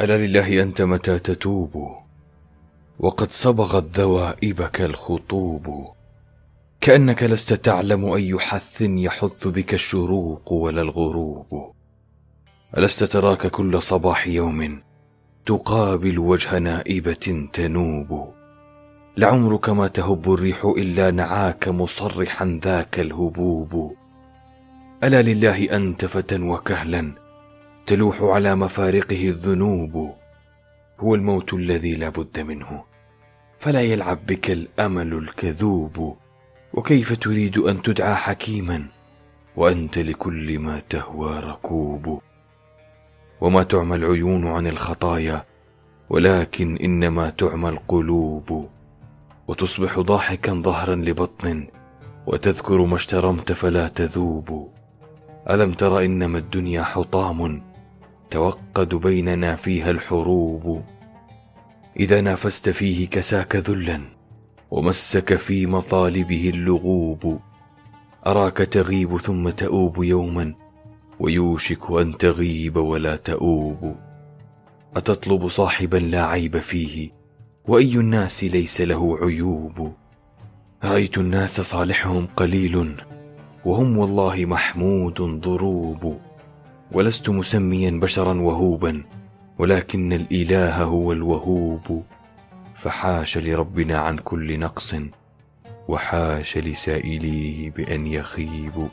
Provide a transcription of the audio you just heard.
ألا لله أنت متى تتوب؟ وقد صبغت ذوائبك الخطوب كأنك لست تعلم أي حث يحث بك الشروق ولا الغروب. ألست تراك كل صباح يوم تقابل وجه نائبة تنوب. لعمرك ما تهب الريح إلا نعاك مصرحا ذاك الهبوب. ألا لله أنت فتى وكهلا تلوح على مفارقه الذنوب. هو الموت الذي لا بد منه. فلا يلعب بك الأمل الكذوب. وكيف تريد أن تدعى حكيما؟ وأنت لكل ما تهوى ركوب. وما تعمى العيون عن الخطايا ولكن إنما تعمى القلوب. وتصبح ضاحكا ظهرا لبطن وتذكر ما اشترمت فلا تذوب. ألم تر إنما الدنيا حطام؟ توقد بيننا فيها الحروب. إذا نافست فيه كساك ذلا ومسك في مطالبه اللغوب. أراك تغيب ثم تؤوب يوما ويوشك أن تغيب ولا تؤوب. أتطلب صاحبا لا عيب فيه؟ وأي الناس ليس له عيوب؟ رأيت الناس صالحهم قليل وهم والله محمود ضروب. ولست مسميا بشرا وهوبا ولكن الإله هو الوهوب. فحاش لربنا عن كل نقص وحاش لسائليه بأن يخيب.